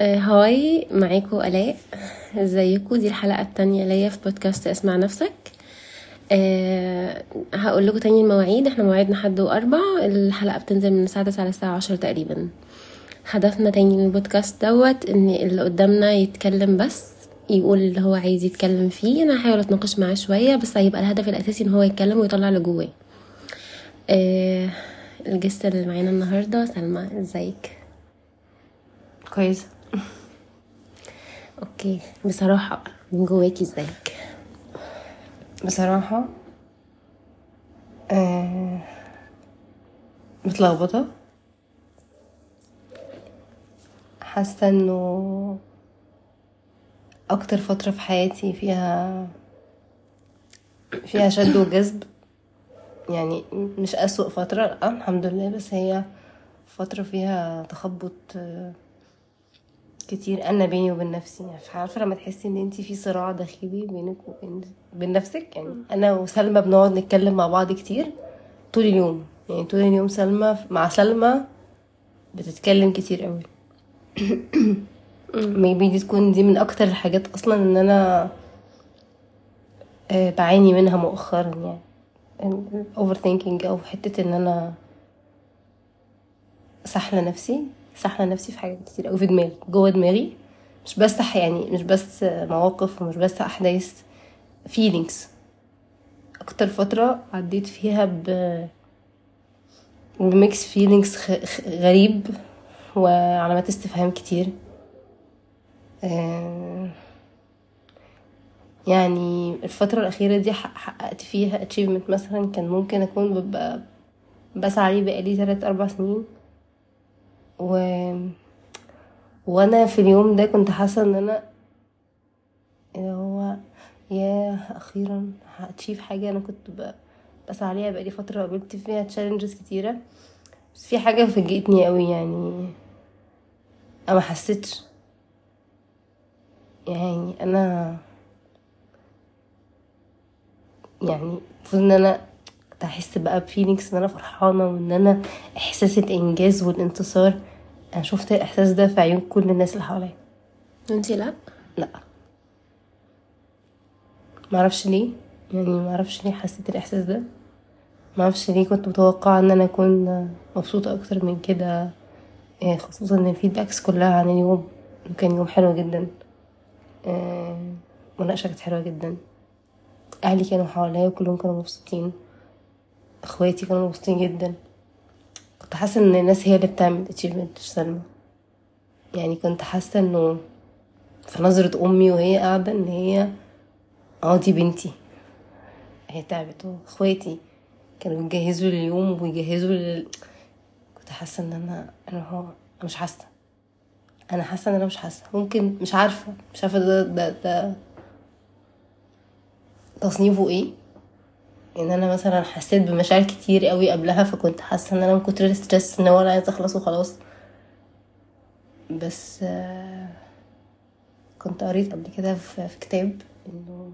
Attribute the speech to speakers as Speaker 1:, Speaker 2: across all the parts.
Speaker 1: آه، هاي معاكم ألاء. ازيكم دي الحلقة التانية ليا في بودكاست اسمع نفسك. أه هقول لكم تاني المواعيد. إحنا مواعيدنا حد وأربع. الحلقة بتنزل من الساعة 9 للساعة 10 تقريبا. هدفنا تاني من البودكاست دوت إن اللي قدامنا يتكلم بس يقول اللي هو عايز يتكلم فيه. أنا هحاول أتناقش معاه شوية بس هيبقى الهدف الأساسي إن هو يتكلم ويطلع اللي جواه. أه الجست اللي معانا النهارده سلمى إزيك؟
Speaker 2: كويس.
Speaker 1: أوكي بصراحة من جواكي ازيك؟
Speaker 2: بصراحة آه متلخبطة. حاسة انه أكتر فترة في حياتي فيها فيها شد وجذب. يعني مش أسوأ فترة لا الحمد لله بس هي فترة فيها تخبط آه، كتير أنا بيني وبين نفسي. يعني عارفة لما تحسي إن انت في صراع داخلي بينك وبين بين نفسك. يعني أنا وسلمى بنقعد نتكلم مع بعض كتير طول اليوم. يعني طول اليوم سلمى مع سلمى بتتكلم كتير قوي ميبي دي تكون دي من أكتر الحاجات أصلا إن أنا آه، بعاني منها مؤخرا. يعني overthinking أو حتة إن أنا سحلة نفسي. سحلة نفسي في حاجات كتير قوي في دماغي جوه دماغي. مش بس يعني مش بس مواقف ومش بس أحداث feelings. أكتر فترة عديت فيها ب ب mixed feelings غريب وعلامات استفهام كتير. آه، يعني الفترة الأخيرة دي حق- حققت فيها achievement مثلا كان ممكن أكون ببقى بسعى عليه بقالي تلات أربع سنين. و وأنا في اليوم ده كنت حاسة ان أنا اللي هو يا أخيرا هاتشيف حاجة أنا كنت ب- بسعى عليها بقالي فترة قابلت فيها تشالنجز كتيرة. بس في حاجة فاجئتني قوي يعني. أنا حسيتش. يعني أنا يعني المفروض إن أنا كنت أحس بقى بفيلينكس إن أنا فرحانة وإن أنا إحساس الإنجاز والانتصار. أنا شفت الإحساس ده في عيون كل الناس اللي حواليا.
Speaker 1: انتي لا؟
Speaker 2: لا. معرفش ليه. يعني معرفش ليه حسيت الإحساس ده. معرفش ليه كنت متوقعة إن أنا أكون مبسوطة أكتر من كده. إيه، خصوصا إن ال feedbacks كلها عن اليوم. كان يوم حلو جدا. آه، مناقشة كانت حلوة جدا. أهلي كانوا حواليا وكلهم كانوا مبسوطين. اخواتي كانوا مبسوطين جدا. كنت حاسة إن الناس هي اللي بتعمل achievement مش سلمى. يعني كنت حاسة إنه في نظرة أمي وهي قاعدة إن هي آه دي بنتي. هي تعبت واخواتي كانوا بيجهزوا لليوم وبيجهزوا لل... كنت حاسة إن أنا أنا هو أنا مش حاسة. أنا حاسة إن أنا مش حاسة. ممكن مش عارفة مش عارفة ده ده ده تصنيفه إيه. إن أنا مثلا حسيت بمشاعر كتير قوي قبلها فكنت حاسة إن أنا من كتر الستريس إن هو أنا عايزة أخلص وخلاص. بس آه، كنت قريت قبل كده في كتاب إنه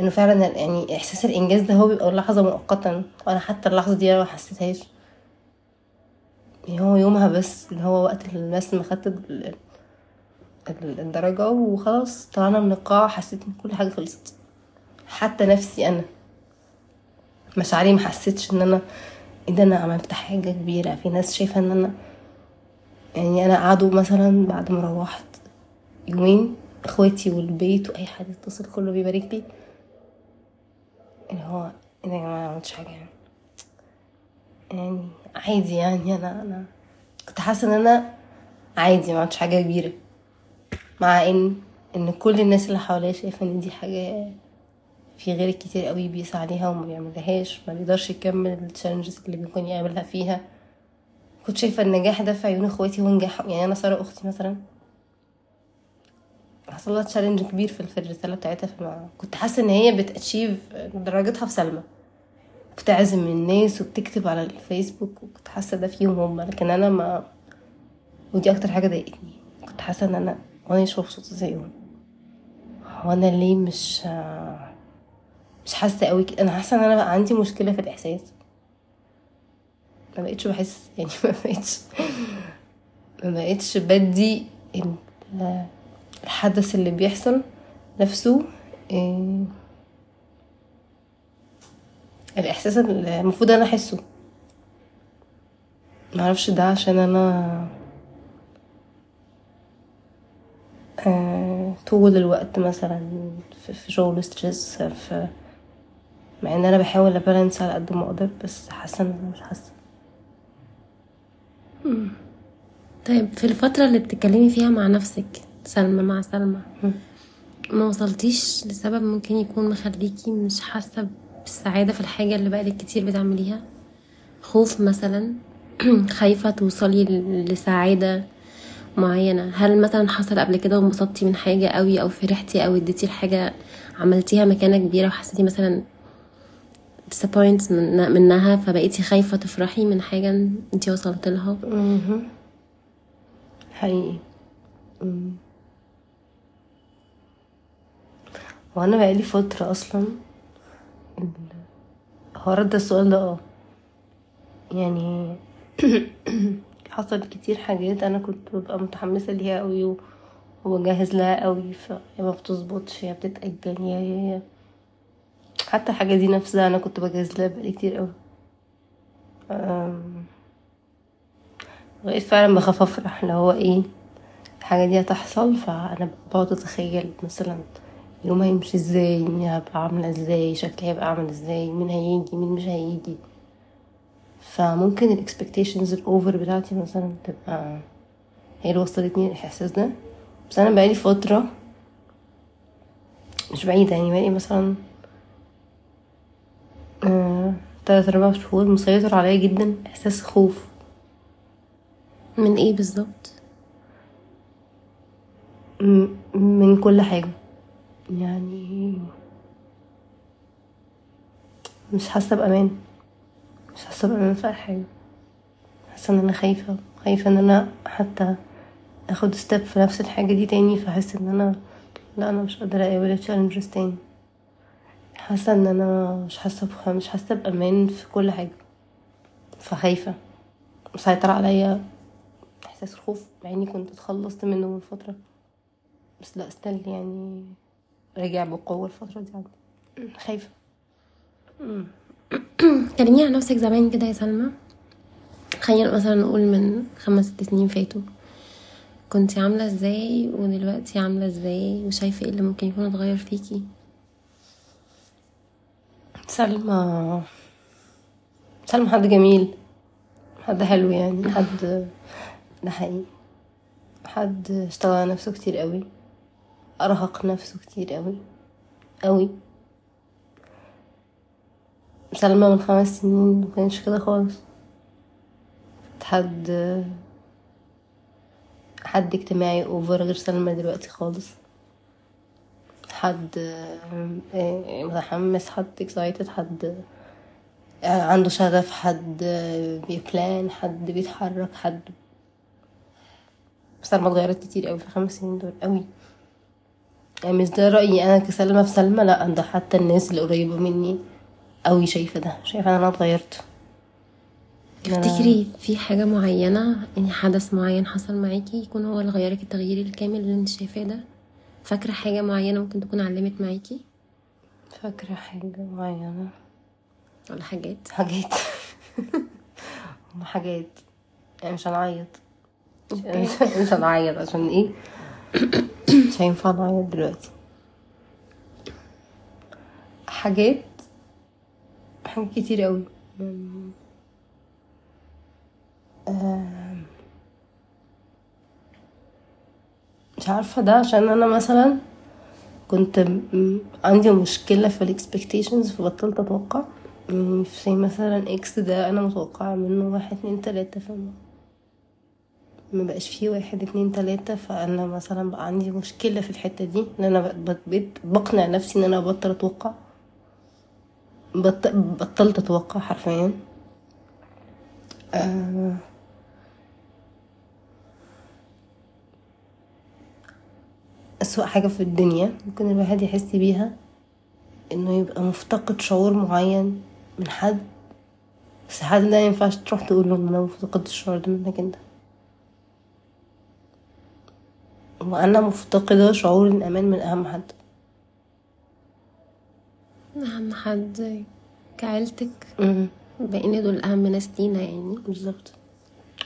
Speaker 2: إنه فعلا يعني إحساس الإنجاز ده هو بيبقى لحظه مؤقتا وأنا حتى اللحظة دي أنا ما حسيتهاش. يعني هو يومها بس اللي هو وقت اللي بس ما خدت ال- ال- الدرجة وخلاص طلعنا من القاعه حسيت إن كل حاجة خلصت. حتى نفسي أنا. مشاعري ما حسيتش إن أنا إيه ده أنا عملت حاجة كبيرة. في ناس شايفة إن أنا يعني أنا قعدوا مثلا بعد ما روحت يومين إخواتي والبيت وأي حد يتصل كله بيبارك لي. اللي هو إيه ده يا جماعة ما عملتش حاجة يعني. يعني عادي يعني أنا أنا كنت حاسة إن أنا عادي ما عملتش حاجة كبيرة. مع ان إن كل الناس اللي حواليا شايفة إن دي حاجة في غير كتير قوي بيسعى عليها وما بيعملهاش ما بيقدرش يكمل التشالنجز اللي بيكون يعملها فيها. كنت شايفة النجاح ده في عيون اخواتي هو يعني أنا سارة أختي مثلا. حصل لها تشالنج كبير في الرساله بتاعتها فما كنت حاسة إن هي بتاتشيف درجتها في سلمى. بتعزم الناس وبتكتب على الفيسبوك وكنت حاسة ده فيهم هم لكن أنا ما ودي أكتر حاجة ضايقتني. كنت حاسة إن أنا وأنا مش مبسوطة زيهم. هو أنا ليه مش مش حاسة قوي أنا حاسة إن أنا بقى عندي مشكلة في الإحساس. ما بقتش بحس يعني ما بقتش ما بقتش بدي ال- الحدث اللي بيحصل نفسه إيه، الإحساس المفروض أنا أحسه. معرفش ده عشان أنا آه، طول الوقت مثلا في شغل ستريس في مع إن أنا بحاول أبالانس على قد ما أقدر بس حاسة إن أنا مش حاسة.
Speaker 1: طيب في الفترة اللي بتتكلمي فيها مع نفسك سلمى مع سلمى ما وصلتيش لسبب ممكن يكون مخليكي مش حاسة بالسعادة في الحاجة اللي بقالك كتير بتعمليها؟ خوف مثلا؟ خايفة توصلي ل- لسعادة معينة؟ هل مثلا حصل قبل كده وانبسطتي من حاجة قوي أو فرحتي أو اديتي الحاجة عملتيها مكانة كبيرة وحسيتي مثلا disappoint من منها فبقيتي خايفة تفرحي من حاجة انتي وصلت لها.
Speaker 2: حقيقي. وأنا بقالي فترة أصلا هو رد السؤال ده آه يعني حصل كتير حاجات أنا كنت ببقى متحمسة ليها قوي وبجهز لها قوي فهي ما بتظبطش يا يا يا حتى الحاجة دي نفسها أنا كنت بجهز لها بقالي كتير أم، بقيت فعلا بخاف افرح اللي هو إيه الحاجة دي هتحصل فأنا بقعد أتخيل مثلا يوم هيمشي إزاي هبقى عاملة إزاي شكلي هيبقى عامل إزاي مين هيجي مين مش هيجي. فممكن ال expectations ال over بتاعتي مثلا تبقى هي اللي وصلتني الإحساس ده. بس أنا بقالي فترة مش بعيدة يعني بقالي مثلا آه، تلات أربع شهور مسيطر عليا جدا إحساس خوف.
Speaker 1: من إيه بالظبط؟
Speaker 2: من كل حاجة. يعني مش حاسة بأمان. مش حاسة بأمان في أي حاجة. حاسة إن أنا خايفة. خايفة إن أنا حتى أخد step في نفس الحاجة دي تاني فأحس إن أنا لا أنا مش قادرة أقابل challenges تاني. حاسة إن أنا مش حاسة بخ... مش حاسة بأمان في كل حاجة. فخايفة. مسيطر عليا. إحساس الخوف. مع إني كنت اتخلصت منه من فترة. بس لا still يعني رجع بقوة الفترة دي عندي. خايفة.
Speaker 1: كلميني عن نفسك زمان كده يا سلمى. خلينا مثلا نقول من خمس ست سنين فاتوا. كنتي عاملة إزاي ودلوقتي عاملة إزاي؟ وشايفة إيه اللي ممكن يكون اتغير فيكي؟
Speaker 2: سلمى. سلمى حد جميل حد حلو يعني حد ده حقيقي. حد اشتغل على نفسه كتير قوي ارهق نفسه كتير قوي قوي. سلمى من خمس سنين مكانش كده خالص. حد حد اجتماعي over غير سلمى دلوقتي خالص. حد آه، متحمس حد excited حد آه، عنده شغف حد بي plan حد بيتحرك حد. سلمى اتغيرت كتير قوي في الخمس سنين دول قوي يعني مش ده رأيي أنا كسلمى في سلمى لأ ده حتى الناس اللي قريبة مني قوي شايفة ده شايفة أنا اتغيرت.
Speaker 1: تفتكري في حاجة معينة يعني حدث معين حصل معاكي يكون هو اللي غيرك التغيير الكامل اللي أنت شايفاه ده؟ فاكرة حاجة معينة ممكن تكون علمت معاكي؟
Speaker 2: فاكرة حاجة معينة؟
Speaker 1: ولا حاجات؟
Speaker 2: حاجات. حاجات. يعني مش هنعيط. مش هنعيط عشان إيه؟ مش هينفع نعيط دلوقتي. حاجات؟ حاجات كتير قوي آم، مش عارفة ده عشان أنا مثلا كنت عندي مشكلة في الاكسبكتيشنز فبطلت أتوقع. يعني في مثلا إكس ده أنا متوقعة منه واحد اتنين تلاتة فما ما بقاش فيه واحد اتنين تلاتة فأنا مثلا بقى عندي مشكلة في الحتة دي بقت- بقت- بقيت بقنع نفسي إن أنا أبطل أتوقع. بط... بطلت أتوقع حرفيا. آه... أسوأ حاجة في الدنيا ممكن الواحد يحس بيها إنه يبقى مفتقد شعور معين من حد. بس الحد ده مينفعش تروح تقول له إن أنا مفتقد الشعور ده منك أنت. وأنا مفتقدة شعور الأمان من أهم حد.
Speaker 1: أهم حد كعيلتك. بقينا دول أهم ناس لينا يعني.
Speaker 2: بالظبط.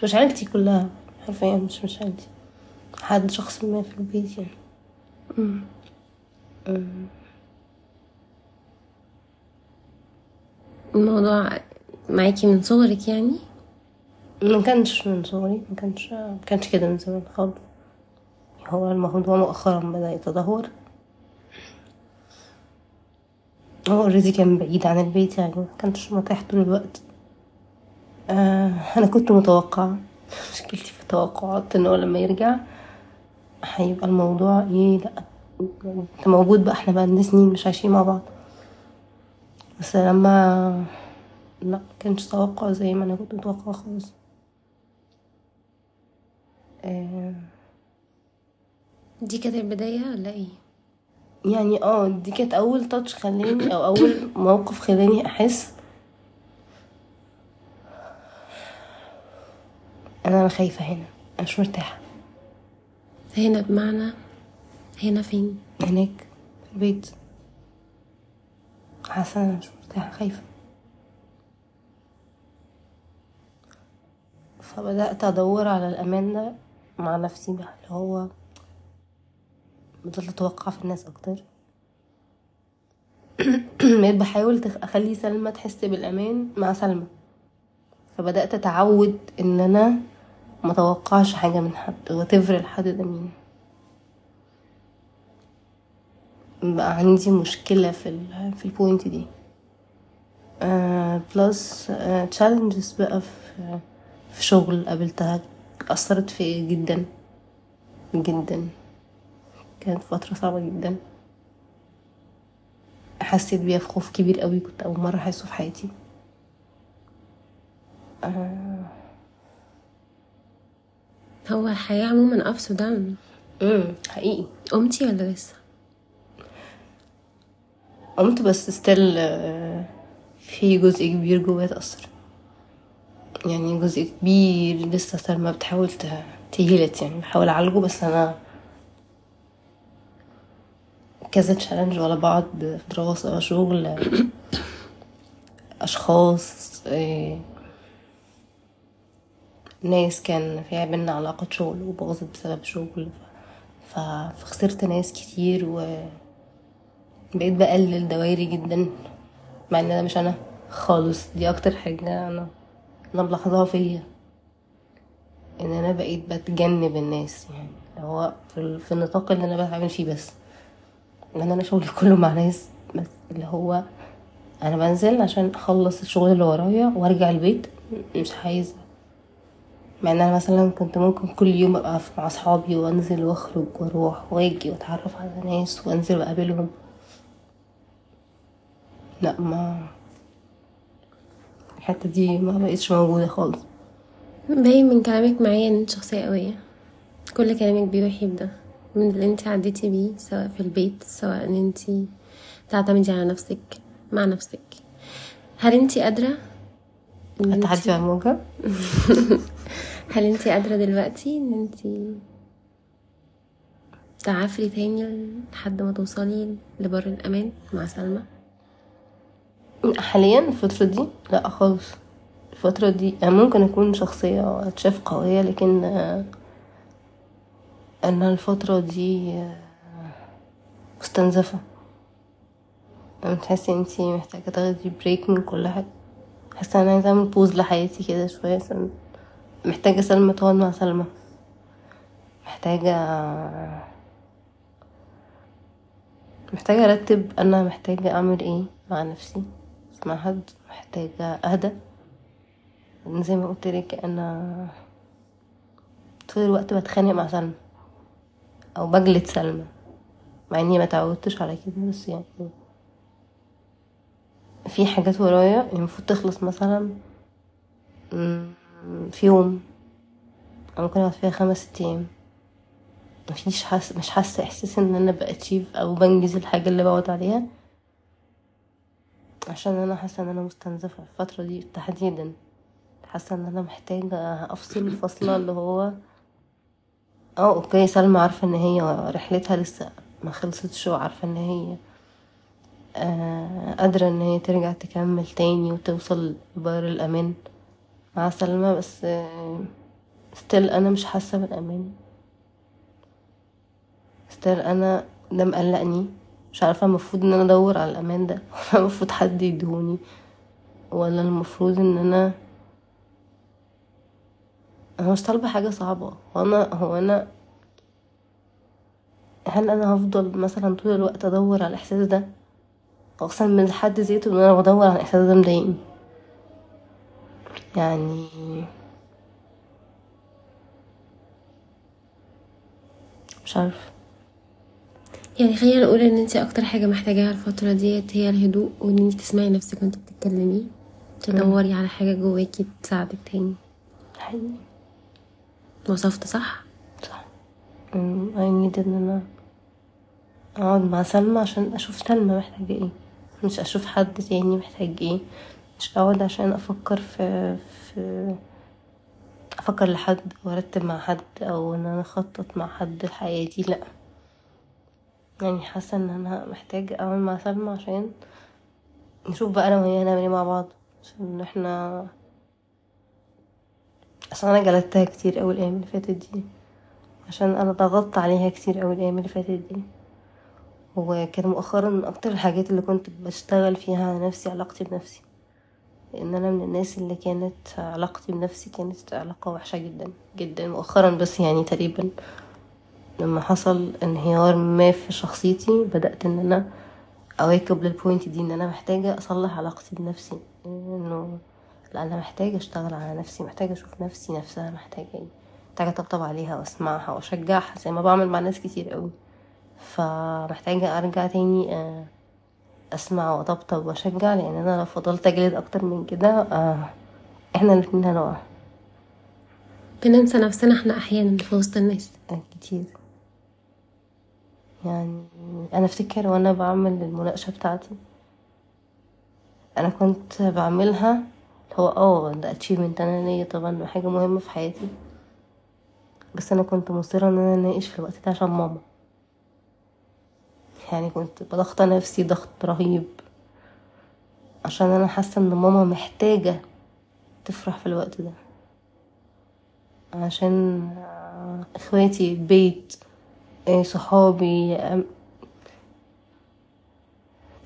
Speaker 2: مش عيلتي كلها حرفيا مش مش عيلتي. حد شخص ما في البيت يعني.
Speaker 1: الموضوع معاكي من صغرك يعني؟
Speaker 2: ما كانش من صغري ما كانش ما كانش كده من زمان خالص. هو الموضوع مؤخرا بدأ يتدهور. هو اوريدي كان بعيد عن البيت يعني ما كانش متاح طول الوقت. آه أنا كنت متوقعة مشكلتي في التوقعات إن هو لما يرجع هيبقى الموضوع إيه لا انت موجود بقى إحنا بقى سنين مش عايشين مع بعض. بس لما لا كانش توقع زي ما أنا كنت متوقعة خالص. آه
Speaker 1: دي كانت البداية ولا إيه؟
Speaker 2: يعني آه دي كانت أول تاتش خلاني أو أول موقف خلاني أحس. أنا أنا خايفة هنا أنا مش مرتاحة.
Speaker 1: هنا بمعنى هنا فين؟
Speaker 2: هناك في البيت. حاسة أنا مش مرتاحة خايفة. فبدأت أدور على الأمان ده مع نفسي بقى اللي هو بدأت أتوقع في الناس أكتر. بقيت بحاول أخلي سلمى تحس بالأمان مع سلمى. فبدأت أتعود إن أنا ما توقعش حاجة من حد whatever الحد ده مين. بقى عندي مشكلة في ال في ال point دي. plus challenges بقى في في شغل قابلتها أثرت فيا جدا. جدا. كانت فترة صعبة جدا. حسيت بيها في خوف كبير قوي كنت أول مرة أحسه في حياتي.
Speaker 1: هو الحياة عموما ups و down.
Speaker 2: امم حقيقي.
Speaker 1: قمتي ولا لسه؟
Speaker 2: قمت بس ستيل في جزء كبير جوايا اتأثر. يعني جزء كبير لسه سلمى بتحاول ت- تهيلت يعني. بحاول أعالجه بس أنا كذا تشالنج ورا بعض دراسة شغل أشخاص إيه، ناس كان في بينا علاقة شغل وباظت بسبب شغل. ف- فخسرت ناس كتير و بقيت بقلل دوائري جدا مع إن ده مش أنا خالص دي أكتر حاجة أنا أنا ملاحظاها فيا. إن أنا بقيت بتجنب الناس يعني هو في, في النطاق اللي أنا بتعامل فيه بس. لأن أنا شغلي كله مع ناس بس اللي هو أنا بنزل عشان أخلص الشغل اللي ورايا وأرجع البيت مش عايزة. مع إن أنا مثلا كنت ممكن كل يوم أبقى مع أصحابي وأنزل وأخرج وأروح وأجي وأتعرف على ناس وأنزل وأقابلهم. لا ما الحتة دي ما بقتش موجودة خالص.
Speaker 1: باين من كلامك معايا إن أنت شخصية قوية. كل كلامك بيوحي بده من اللي أنت عديتي بيه سواء في البيت سواء إن أنت تعتمدي على نفسك مع نفسك. هل أنت قادرة إن انت-
Speaker 2: هتعدي على الموجة
Speaker 1: هل انت قادرة دلوقتي ان انت تعافري تاني لحد ما توصلي لبر الأمان مع سلمى؟
Speaker 2: حاليا الفترة دي لا خالص. الفترة دي ممكن أكون شخصية تتشاف قوية لكن آه، أنا الفترة دي آه، مستنزفة. لما تحسي انتي محتاجة تاخدي break من كل حاجة. حاسة أنا عايزة أعمل pause لحياتي كده شوية عشان محتاجة سلمى تقعد مع سلمى. محتاجة محتاجة أرتب أنا محتاجة أعمل إيه مع نفسي مع حد محتاجة أهدى. زي ما قلت لك أنا طول الوقت بتخانق مع سلمى أو بجلد سلمى مع إني ما تعودتش على كده بس يعني في حاجات ورايا المفروض تخلص مثلا. مم، في يوم. أو ممكن أقعد فيها خمس ست أيام. مفيش حس مش حاسة إحساس إن أنا بأتشيف أو بنجز الحاجة اللي بقعد عليها. عشان أنا حاسة إن أنا مستنزفة الفترة دي تحديدا. حاسة إن أنا محتاجة أفصل الفصلة اللي هو آه okay سلمى عارفة إن هي رحلتها لسه ما خلصتش وعارفة إن هي آه قادرة إن هي ترجع تكمل تاني وتوصل لبر الأمان. مع سلمى بس still أنا مش حاسة بالأمان. still أنا ده مقلقني. مش عارفة المفروض إن أنا أدور على الأمان ده ولا المفروض حد يدهوني ولا المفروض إن أنا أنا مش طالبة حاجة صعبة. هو أنا هو أنا هل أنا هفضل مثلا طول الوقت أدور على الإحساس ده؟ أقسم من حد ذاته إن أنا بدور على الإحساس ده مضايقني. يعني مش عارفه
Speaker 1: يعني خلينا نقول إن انت أكتر حاجة محتاجاها الفترة ديت هي الهدوء وإن انت تسمعي نفسك وانت بتتكلمي. تدوري على حاجة جواكي تساعدك تاني.
Speaker 2: حقيقي.
Speaker 1: وصفت صح؟
Speaker 2: صح. I need إن أنا أقعد مع سلمى عشان أشوف سلمى محتاجة إيه. مش أشوف حد تاني محتاج إيه. مش اقعد عشان أفكر في في أفكر لحد وأرتب مع حد أو إن أنا أخطط مع حد لحياتي لأ. يعني حاسة إن أنا محتاجة اقعد مع سلمى عشان نشوف بقى أنا وهي هنعمل إيه مع بعض. عشان إحنا عشان أنا جلدتها كتير أوي الأيام اللي فاتت دي عشان أنا ضغطت عليها كتير أوي الأيام اللي فاتت دي. وكان مؤخرا من أكتر الحاجات اللي كنت بشتغل فيها على نفسي علاقتي بنفسي. لأن أنا من الناس اللي كانت علاقتي بنفسي كانت علاقة وحشة جدا جدا مؤخرا بس يعني تقريبا لما حصل انهيار ما في شخصيتي بدأت إن أنا أواكب للبوينت دي إن أنا محتاجة أصلح علاقتي بنفسي. إنه لا أنا محتاجة أشتغل على نفسي محتاجة أشوف نفسي نفسها محتاجة إيه. محتاجة أطبطب عليها وأسمعها وأشجعها زي ما بعمل مع ناس كتير قوي. فمحتاجة أرجع تاني آه، أسمع وأطبطب وأشجع لأن أنا لو فضلت أجلد أكتر من كده آه، إحنا الاتنين هنقع.
Speaker 1: بننسى نفسنا إحنا أحيانا في وسط الناس.
Speaker 2: آه، كتير. يعني أنا أفتكر وأنا بعمل المناقشة بتاعتي أنا كنت بعملها هو آه ده achievement أنا ليا طبعا حاجة مهمة في حياتي. بس أنا كنت مصرة إن أنا أناقش في الوقت ده عشان ماما. يعني كنت بضغط نفسي ضغط رهيب. عشان أنا حاسة إن ماما محتاجة تفرح في الوقت ده. عشان إخواتي البيت آه، صحابي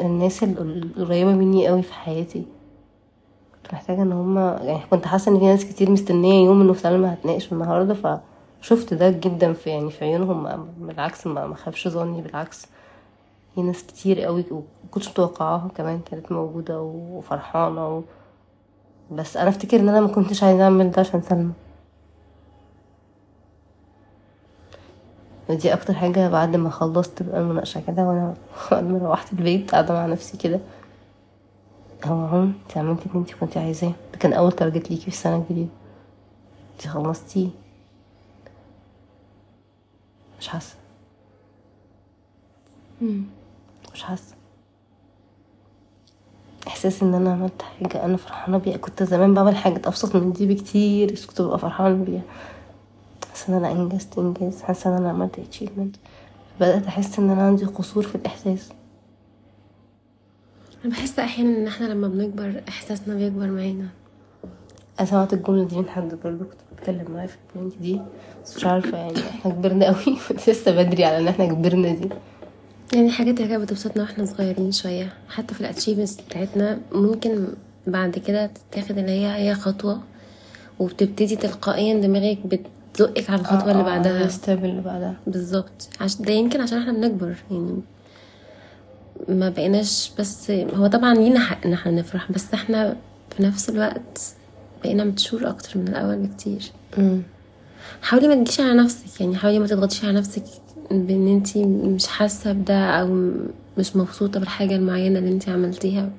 Speaker 2: الناس ال- القريبة مني قوي في حياتي. كنت محتاجة إن هما يعني كنت حاسة إن في ناس كتير مستنية يوم إنه سلمى هتناقش النهاردة فشفت ده جدا في يعني في عيونهم بالعكس ما خابش ظني بالعكس. في ناس كتير قوي وكنتش متوقعاها كمان كانت موجودة وفرحانة و... بس أنا أفتكر إن أنا ما كنتش عايزة أعمل ده عشان سلمى. ودي أكتر حاجة بعد ما خلصت بقى المناقشة كده وأنا بعد ما روحت البيت قاعدة مع نفسي كده. هو اهو انت عملتي اللي انت كنتي عايزاه. ده كان أول تارجت ليكي في السنة الجديدة انت خلصتيه. مش حاسة. مش حاسة. إحساس إن أنا عملت حاجة أنا فرحانة بيها. كنت زمان بعمل حاجات أبسط من دي بكتير بس كنت ببقى فرحانة بيها. حاسة إن أنا إنجزت انجاز حاسة إن أنا عملت اتشيفمنت بدأت أحس إن أنا عندي قصور في الإحساس.
Speaker 1: أنا بحس أحيانا إن إحنا لما بنكبر إحساسنا بيكبر معانا.
Speaker 2: أنا سمعت الجملة دي من حد برضه كنت بتكلم معاه في ال point دي بس مش عارفة يعني إحنا كبرنا قوي لسه بدري على إن إحنا كبرنا دي.
Speaker 1: يعني حاجات اللي كانت بتبسطنا وإحنا صغيرين شوية. حتى في ال achievements بتاعتنا ممكن بعد كده تتاخد اللي هي هي خطوة وبتبتدي تلقائيا دماغك بتزقك على الخطوة اللي بعدها.
Speaker 2: ال step اللي بعدها.
Speaker 1: بالظبط. عشان ده يمكن عشان إحنا بنكبر يعني ما بقيناش بس هو طبعا لينا حق إن إحنا نفرح بس إحنا في نفس الوقت بقينا mature أكتر من الأول بكتير.
Speaker 2: امم
Speaker 1: حاولي ما تجيش على نفسك يعني حاولي ما تضغطيش على نفسك بإن انتي مش حاسة بده أو مش مبسوطة بالحاجة المعينة اللي انتي عملتيها.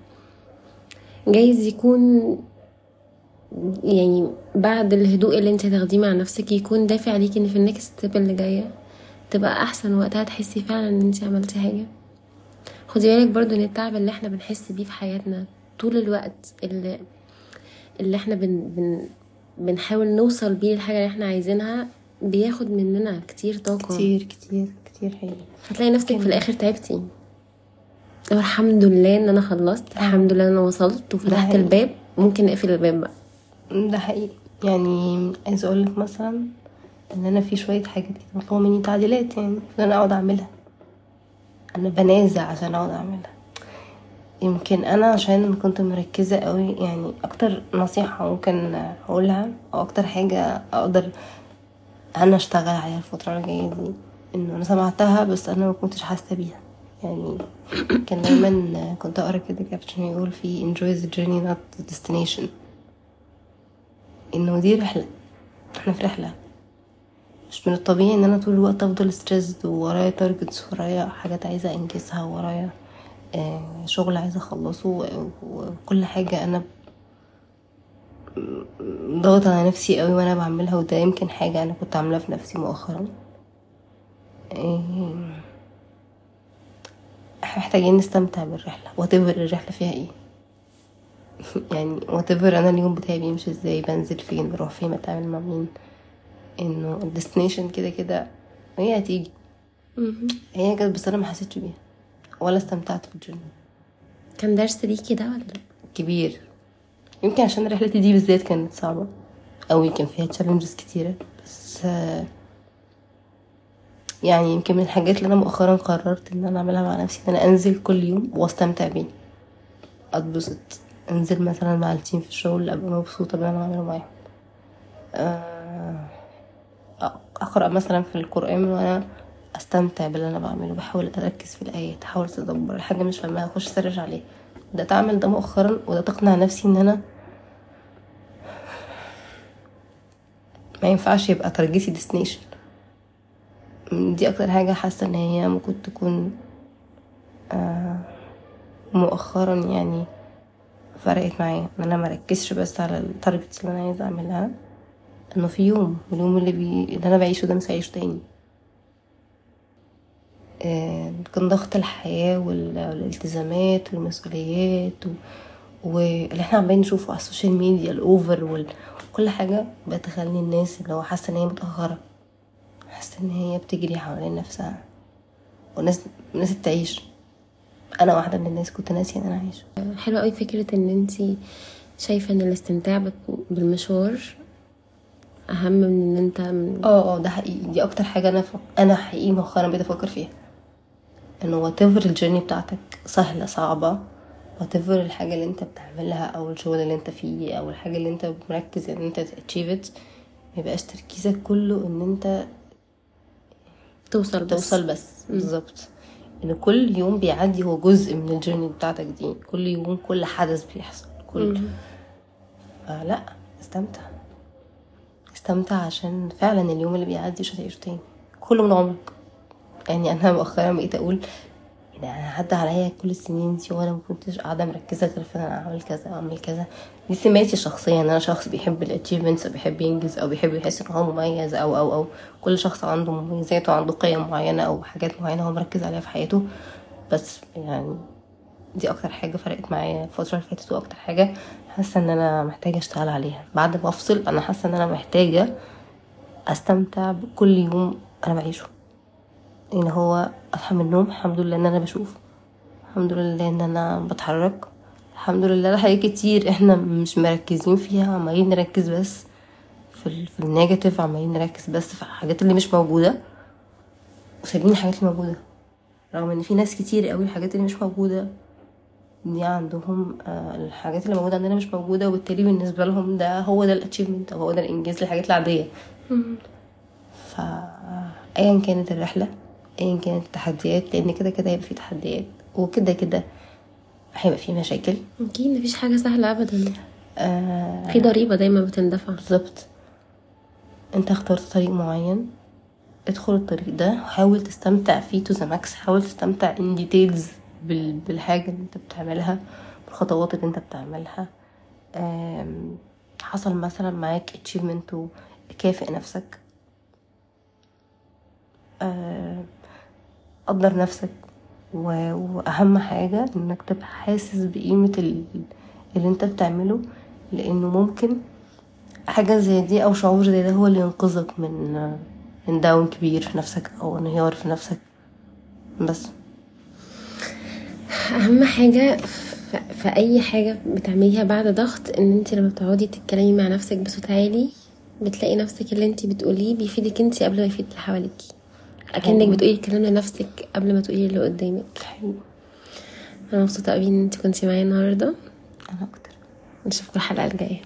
Speaker 1: جايز يكون يعني بعد الهدوء اللي انتي هتاخديه مع نفسك يكون دافع ليكي إن في ال next step اللي جاية تبقى أحسن وقتها تحسي فعلا إن انتي عملتي حاجة. خدي بالك برضو إن التعب اللي إحنا بنحس بيه في حياتنا طول الوقت اللي اللي إحنا بن بن بنحاول نوصل بيه للحاجة اللي إحنا عايزينها بياخد مننا كتير طاقة.
Speaker 2: كتير كتير كتير حقيقي
Speaker 1: هتلاقي نفسك في الآخر تعبتي. الحمد لله إن أنا خلصت. الحمد لله إن أنا وصلت وفتحت. الباب. ممكن نقفل الباب بقى.
Speaker 2: ده حقيقي. يعني عايزه أقول لك مثلا إن أنا في شوية حاجات كده مطلوبة مني تعديلات يعني إن أنا أقعد أعملها. أنا بنازع عشان أقعد أعملها. يمكن أنا عشان كنت مركزة قوي يعني أكتر نصيحة ممكن أقولها أو أكتر حاجة أقدر أنا أشتغل عليها الفترة الجاية دي. إنه أنا سمعتها بس أنا ما كنتش حاسة بيها. يعني كان دايما كنت أقرأ كده كابتشن يقول فيه enjoy the journey not the destination. إنه دي رحلة. إحنا في رحلة. مش من الطبيعي إن أنا طول الوقت أفضل stressed وورايا targets ورايا حاجات عايزة أنجزها ورايا آه، شغل عايزة أخلصه وكل حاجة أنا ضغط على نفسي قوي وأنا بعملها وده يمكن حاجة أنا كنت عاملاها في نفسي مؤخرا. آه، إحنا محتاجين نستمتع بالرحلة. وتفر الرحلة فيها إيه. يعني whatever أنا اليوم بتاعي بيمشي إزاي بنزل فين بروح فين بتعامل مع مين. إنه ال destination كده كده هي هتيجي. هي جت بس أنا ما حسيتش بيها. ولا استمتعت بال journey
Speaker 1: كان درس ليكي ده ولا
Speaker 2: كبير. يمكن عشان رحلتي دي بالذات كانت صعبة أوي كان فيها challenges كتيرة. بس يعني يمكن من الحاجات اللي أنا مؤخرا قررت إن أنا أعملها مع نفسي إن أنا أنزل كل يوم وأستمتع بيه. أتبسط. أنزل مثلا مع ال team في الشغل أبقى مبسوطة باللي أنا بعمله معاهم. آه، أقرأ مثلا في القرآن وأنا أستمتع باللي أنا بعمله. بحاول أركز في الآيات أحاول أتدبر الحاجة مش فاهمها أخش أ search عليها. ده أعمل ده مؤخرا وده تقنع نفسي إن أنا ما ينفعش يبقى target ي destination دي أكتر حاجة حاسة إن هي ممكن تكون آه، مؤخرا يعني فرقت معايا. إن أنا مركزش بس على ال targets اللي أنا عايزة أعملها. إنه في يوم واليوم اللي, بي... اللي أنا بعيشه ده مش هعيشه تاني. آه، كان ضغط الحياة وال- والالتزامات والمسؤوليات و... واللي إحنا عمالين نشوفه على ال social media ال over. وكل حاجة بتخلي الناس اللي هو حاسة إن هي متأخرة. حاسة إن هي بتجري حوالين نفسها. والناس الناس تعيش أنا واحدة من الناس كنت ناسية إن أنا عايشة
Speaker 1: حلوة قوي فكرة إن انتي شايفة إن الاستمتاع بالمشوار أهم من إن أنت
Speaker 2: آه آه ده حقيقي. دي أكتر حاجة أنا ف... أنا حقيقي مؤخرا بقيت أفكر فيها. انه what ال journey بتاعتك سهلة صعبة what الحاجة اللي انت بتعملها أو الشغل اللي انت فيه أو الحاجة اللي انت مركز إن انت ت achieve it ميبقاش تركيزك كله إن انت
Speaker 1: توصل بس.
Speaker 2: توصل بس. بالظبط. إن كل يوم بيعدي هو جزء من الجيرني بتاعتك دي. كل يوم كل حدث بيحصل. كل. فلا استمتع. استمتع عشان فعلا اليوم اللي بيعدي مش هتعيشه تاني. كله من عمرك. يعني أنا مؤخرا بقيت أقول أنا عدى عليا كل السنين دي وأنا ما كنتش قاعدة مركزة غير في إن أنا أعمل كذا أعمل كذا. دي سماتي الشخصيه ان أنا شخص بيحب الاتشيفمنتس بيحب ينجز أو بيحب يحس إن هو مميز أو أو أو. كل شخص عنده مميزات وعنده قيم معينة أو حاجات معينة هو مركز عليها في حياته. بس يعني دي أكتر حاجة فرقت معايا الفترة اللي فاتت وأكتر حاجة حاسة إن أنا محتاجة أشتغل عليها. بعد ما أفصل أنا حاسة إن أنا محتاجة أستمتع بكل يوم أنا بعيشه. إن هو أصحى من النوم الحمد لله إن أنا بشوف الحمد لله إن أنا بتحرك الحمد لله حاجات كتير إحنا مش مركزين فيها عمالين نركز بس في ال في ال negative عمالين نركز بس في الحاجات اللي مش موجودة وسايبين الحاجات اللي موجودة. رغم إن في ناس كتير قوي الحاجات اللي مش موجودة دي عندهم آه، الحاجات اللي موجودة عندنا مش موجودة وبالتالي بالنسبة لهم ده هو ده ال achievement أو هو ده الإنجاز للحاجات العادية. ف ايا كانت الرحلة ايا كانت التحديات لأن كده كده هيبقى في تحديات وكده كده هيبقى في مشاكل.
Speaker 1: أكيد مفيش حاجة سهلة ابدا.
Speaker 2: آه
Speaker 1: في ضريبة دايما بتندفع.
Speaker 2: بالظبط. أنت اخترت طريق معين ادخل الطريق ده وحاول تستمتع فيه to the max حاول تستمتع in details بالحاجة اللي أنت بتعملها بالخطوات اللي أنت بتعملها. حصل مثلا معاك achievement وكافئ نفسك. آم، قدر نفسك. و- وأهم حاجة إنك تبقى حاسس بقيمة ال- اللي أنت بتعمله لأنه ممكن حاجة زي دي أو شعور زي ده هو اللي ينقذك من من داون كبير في نفسك أو انهيار في نفسك. بس.
Speaker 1: أهم حاجة في أي حاجة بتعمليها بعد ضغط إن أنت لما بتقعدي تتكلمي مع نفسك بصوت عالي بتلاقي نفسك اللي أنت بتقوليه بيفيدك أنت قبل ما يفيد اللي حواليكي. أكنك بتقولي الكلام لنفسك قبل ما تقولي اللي قدامك. أنا مبسوطة قوي إن أنت كنتي معايا النهارده.
Speaker 2: أنا أكتر.
Speaker 1: نشوفكم الحلقة الجاية.